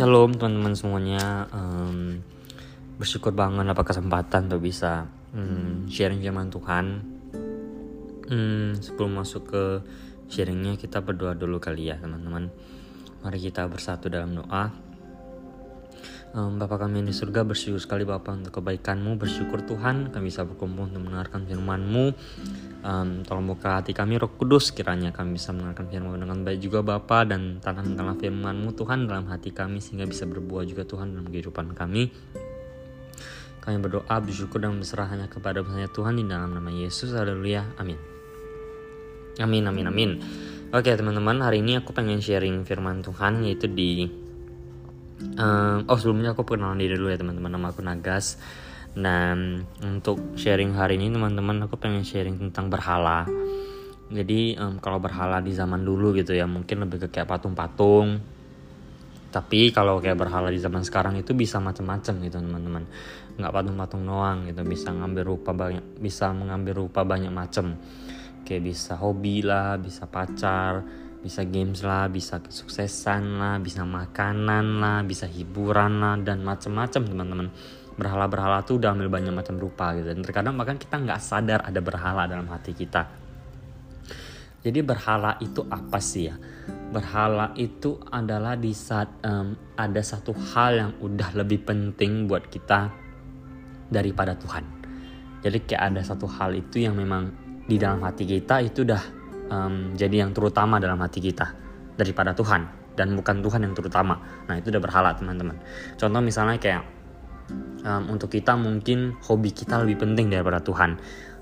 Shalom teman-teman semuanya. Um, Bersyukur banget dapat kesempatan untuk bisa um, sharing firman Tuhan. Um, Sebelum masuk ke sharingnya kita berdoa dulu kali ya teman-teman. Mari kita bersatu dalam doa Bapak kami yang di surga bersyukur sekali Bapak untuk kebaikanmu. Bersyukur Tuhan kami bisa berkumpul untuk mendengarkan firmanmu. Um, Tolong buka hati kami roh kudus. Kiranya kami bisa mendengarkan firmanmu dengan baik juga Bapak Dan tanamkanlah firmanmu Tuhan dalam hati kami Sehingga bisa berbuah juga Tuhan dalam kehidupan kami. Kami berdoa bersyukur dan berserah hanya kepada Tuhan Di dalam nama Yesus. Haleluya. Amin. Amin amin amin. Oke teman-teman hari ini aku pengen sharing firman Tuhan Yaitu di Um, oh sebelumnya aku perkenalan diri dulu ya teman-teman. Nama aku Nagas. Dan untuk sharing hari ini teman-teman aku pengen sharing tentang berhala. Jadi um, kalau berhala di zaman dulu gitu ya mungkin lebih ke kayak patung-patung. Tapi kalau kayak berhala di zaman sekarang itu bisa macam-macam gitu teman-teman. Nggak patung-patung doang gitu bisa ngambil rupa banyak bisa mengambil rupa banyak macam kayak bisa hobi lah bisa pacar bisa games lah, bisa kesuksesan lah, bisa makanan lah, bisa hiburan lah dan macam-macam teman-teman. Berhala-berhala tuh udah ambil banyak macam rupa gitu. Dan terkadang bahkan kita nggak sadar ada berhala dalam hati kita. Jadi berhala itu apa sih ya? Berhala itu adalah di saat um, ada satu hal yang udah lebih penting buat kita daripada Tuhan. Jadi kayak ada satu hal itu yang memang di dalam hati kita itu udah um, jadi yang terutama dalam hati kita daripada Tuhan dan bukan Tuhan yang terutama. Nah itu udah berhala teman-teman. Contoh misalnya kayak um, untuk kita mungkin hobi kita lebih penting daripada Tuhan.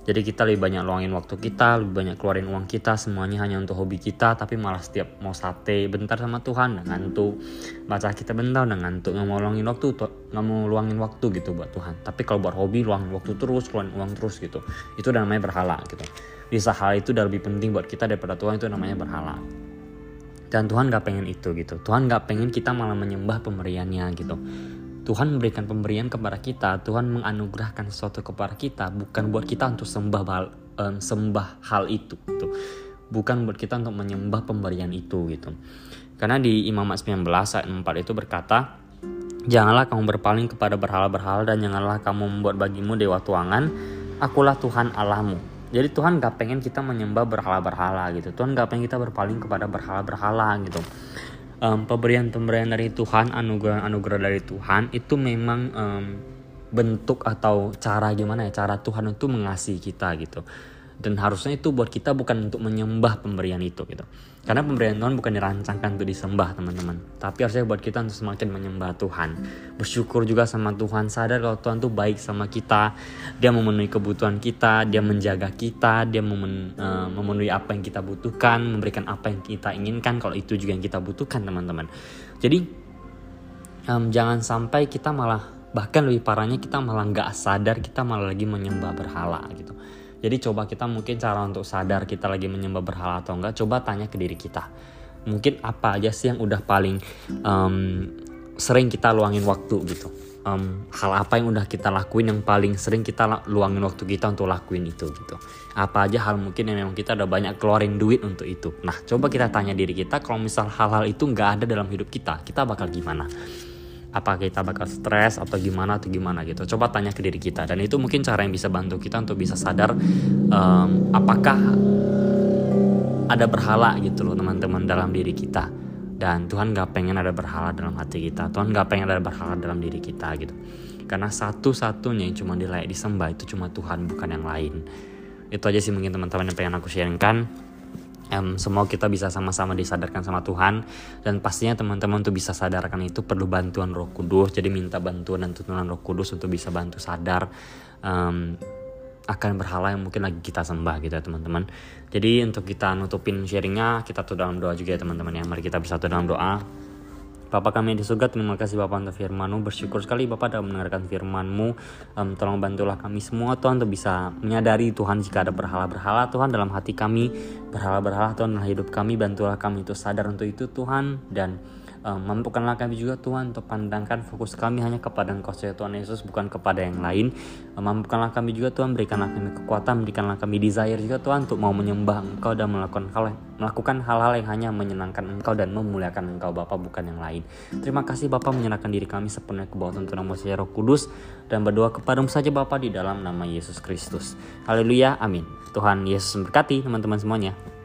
Jadi kita lebih banyak luangin waktu kita, lebih banyak keluarin uang kita, semuanya hanya untuk hobi kita, tapi malah setiap mau sate bentar sama Tuhan, ngantuk, baca kita bentar, dan ngantuk, nggak mau luangin waktu, nggak mau luangin waktu gitu buat Tuhan. Tapi kalau buat hobi, luangin waktu terus, keluarin uang terus gitu, itu udah namanya berhala gitu. Bisa hal itu udah lebih penting buat kita daripada Tuhan itu namanya berhala. Dan Tuhan gak pengen itu gitu. Tuhan gak pengen kita malah menyembah pemberiannya gitu Tuhan memberikan pemberian kepada kita Tuhan menganugerahkan sesuatu kepada kita bukan buat kita untuk sembah hal, um, sembah hal itu gitu bukan buat kita untuk menyembah pemberian itu gitu karena di Imamat 19 ayat 4 itu berkata Janganlah kamu berpaling kepada berhala-berhala dan janganlah kamu membuat bagimu dewa tuangan. Akulah Tuhan Allahmu jadi Tuhan gak pengen kita menyembah berhala-berhala gitu. Tuhan gak pengen kita berpaling kepada berhala-berhala gitu. Um, pemberian-pemberian dari Tuhan, anugerah-anugerah dari Tuhan itu memang um, bentuk atau cara gimana ya cara Tuhan itu mengasihi kita gitu dan harusnya itu buat kita bukan untuk menyembah pemberian itu gitu. Karena pemberian Tuhan bukan dirancangkan untuk disembah teman-teman. Tapi harusnya buat kita untuk semakin menyembah Tuhan. Bersyukur juga sama Tuhan. Sadar kalau Tuhan tuh baik sama kita. Dia memenuhi kebutuhan kita. Dia menjaga kita. Dia memen, uh, memenuhi apa yang kita butuhkan. Memberikan apa yang kita inginkan. Kalau itu juga yang kita butuhkan teman-teman. Jadi um, jangan sampai kita malah bahkan lebih parahnya kita malah nggak sadar kita malah lagi menyembah berhala gitu jadi coba kita mungkin cara untuk sadar kita lagi menyembah berhala atau enggak, coba tanya ke diri kita. Mungkin apa aja sih yang udah paling um, sering kita luangin waktu gitu. Um, hal apa yang udah kita lakuin yang paling sering kita luangin waktu kita untuk lakuin itu gitu. Apa aja hal mungkin yang memang kita udah banyak keluarin duit untuk itu. Nah coba kita tanya diri kita kalau misal hal-hal itu nggak ada dalam hidup kita, kita bakal gimana? Apa kita bakal stres atau gimana atau gimana gitu. Coba tanya ke diri kita. Dan itu mungkin cara yang bisa bantu kita untuk bisa sadar um, apakah ada berhala gitu loh teman-teman dalam diri kita. Dan Tuhan gak pengen ada berhala dalam hati kita. Tuhan gak pengen ada berhala dalam diri kita gitu. Karena satu-satunya yang cuma dilayak disembah itu cuma Tuhan bukan yang lain. Itu aja sih mungkin teman-teman yang pengen aku sharingkan um, semua kita bisa sama-sama disadarkan sama Tuhan. Dan pastinya teman-teman untuk bisa sadarkan itu perlu bantuan Roh Kudus. Jadi minta bantuan dan tuntunan Roh Kudus untuk bisa bantu sadar um, akan berhala yang mungkin lagi kita sembah gitu ya teman-teman. Jadi untuk kita nutupin sharingnya kita tuh dalam doa juga ya teman-teman. Ya mari kita bersatu dalam doa Bapak kami di surga, terima kasih Bapak untuk firman-Mu. Bersyukur sekali Bapak dalam mendengarkan firman-Mu. Um, tolong bantulah kami semua Tuhan untuk bisa menyadari Tuhan jika ada berhala-berhala Tuhan dalam hati kami. Berhala-berhala Tuhan dalam hidup kami. Bantulah kami untuk sadar untuk itu Tuhan. Dan Um, mampukanlah kami juga Tuhan untuk pandangkan fokus kami hanya kepada Engkau saja Tuhan Yesus bukan kepada yang lain. Um, mampukanlah kami juga Tuhan berikanlah kami kekuatan, berikanlah kami desire juga Tuhan untuk mau menyembah Engkau dan melakukan hal melakukan hal-hal yang hanya menyenangkan Engkau dan memuliakan Engkau Bapa bukan yang lain. Terima kasih Bapa menyerahkan diri kami sepenuhnya ke bawah tuntunan Musa Roh Kudus dan berdoa kepadamu saja Bapa di dalam nama Yesus Kristus. Haleluya, amin. Tuhan Yesus memberkati teman-teman semuanya.